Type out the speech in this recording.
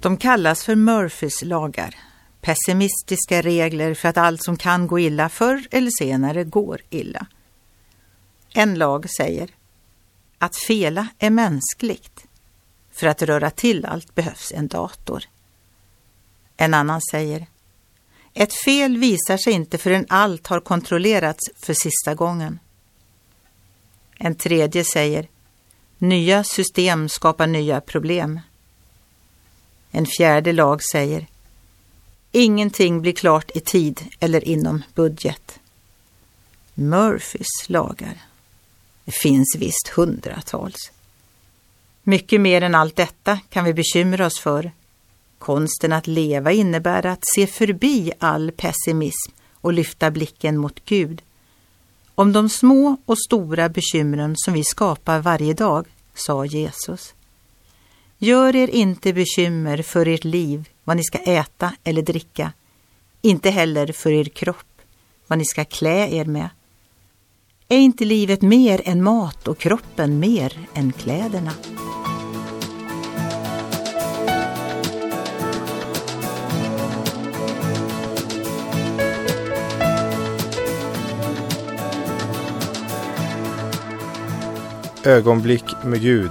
De kallas för Murphys lagar, pessimistiska regler för att allt som kan gå illa förr eller senare går illa. En lag säger att fela är mänskligt. För att röra till allt behövs en dator. En annan säger ett fel visar sig inte förrän allt har kontrollerats för sista gången. En tredje säger nya system skapar nya problem. En fjärde lag säger ingenting blir klart i tid eller inom budget. Murphys lagar. Det finns visst hundratals. Mycket mer än allt detta kan vi bekymra oss för. Konsten att leva innebär att se förbi all pessimism och lyfta blicken mot Gud. Om de små och stora bekymren som vi skapar varje dag, sa Jesus. Gör er inte bekymmer för ert liv, vad ni ska äta eller dricka, inte heller för er kropp, vad ni ska klä er med. Är inte livet mer än mat och kroppen mer än kläderna? Ögonblick med Gud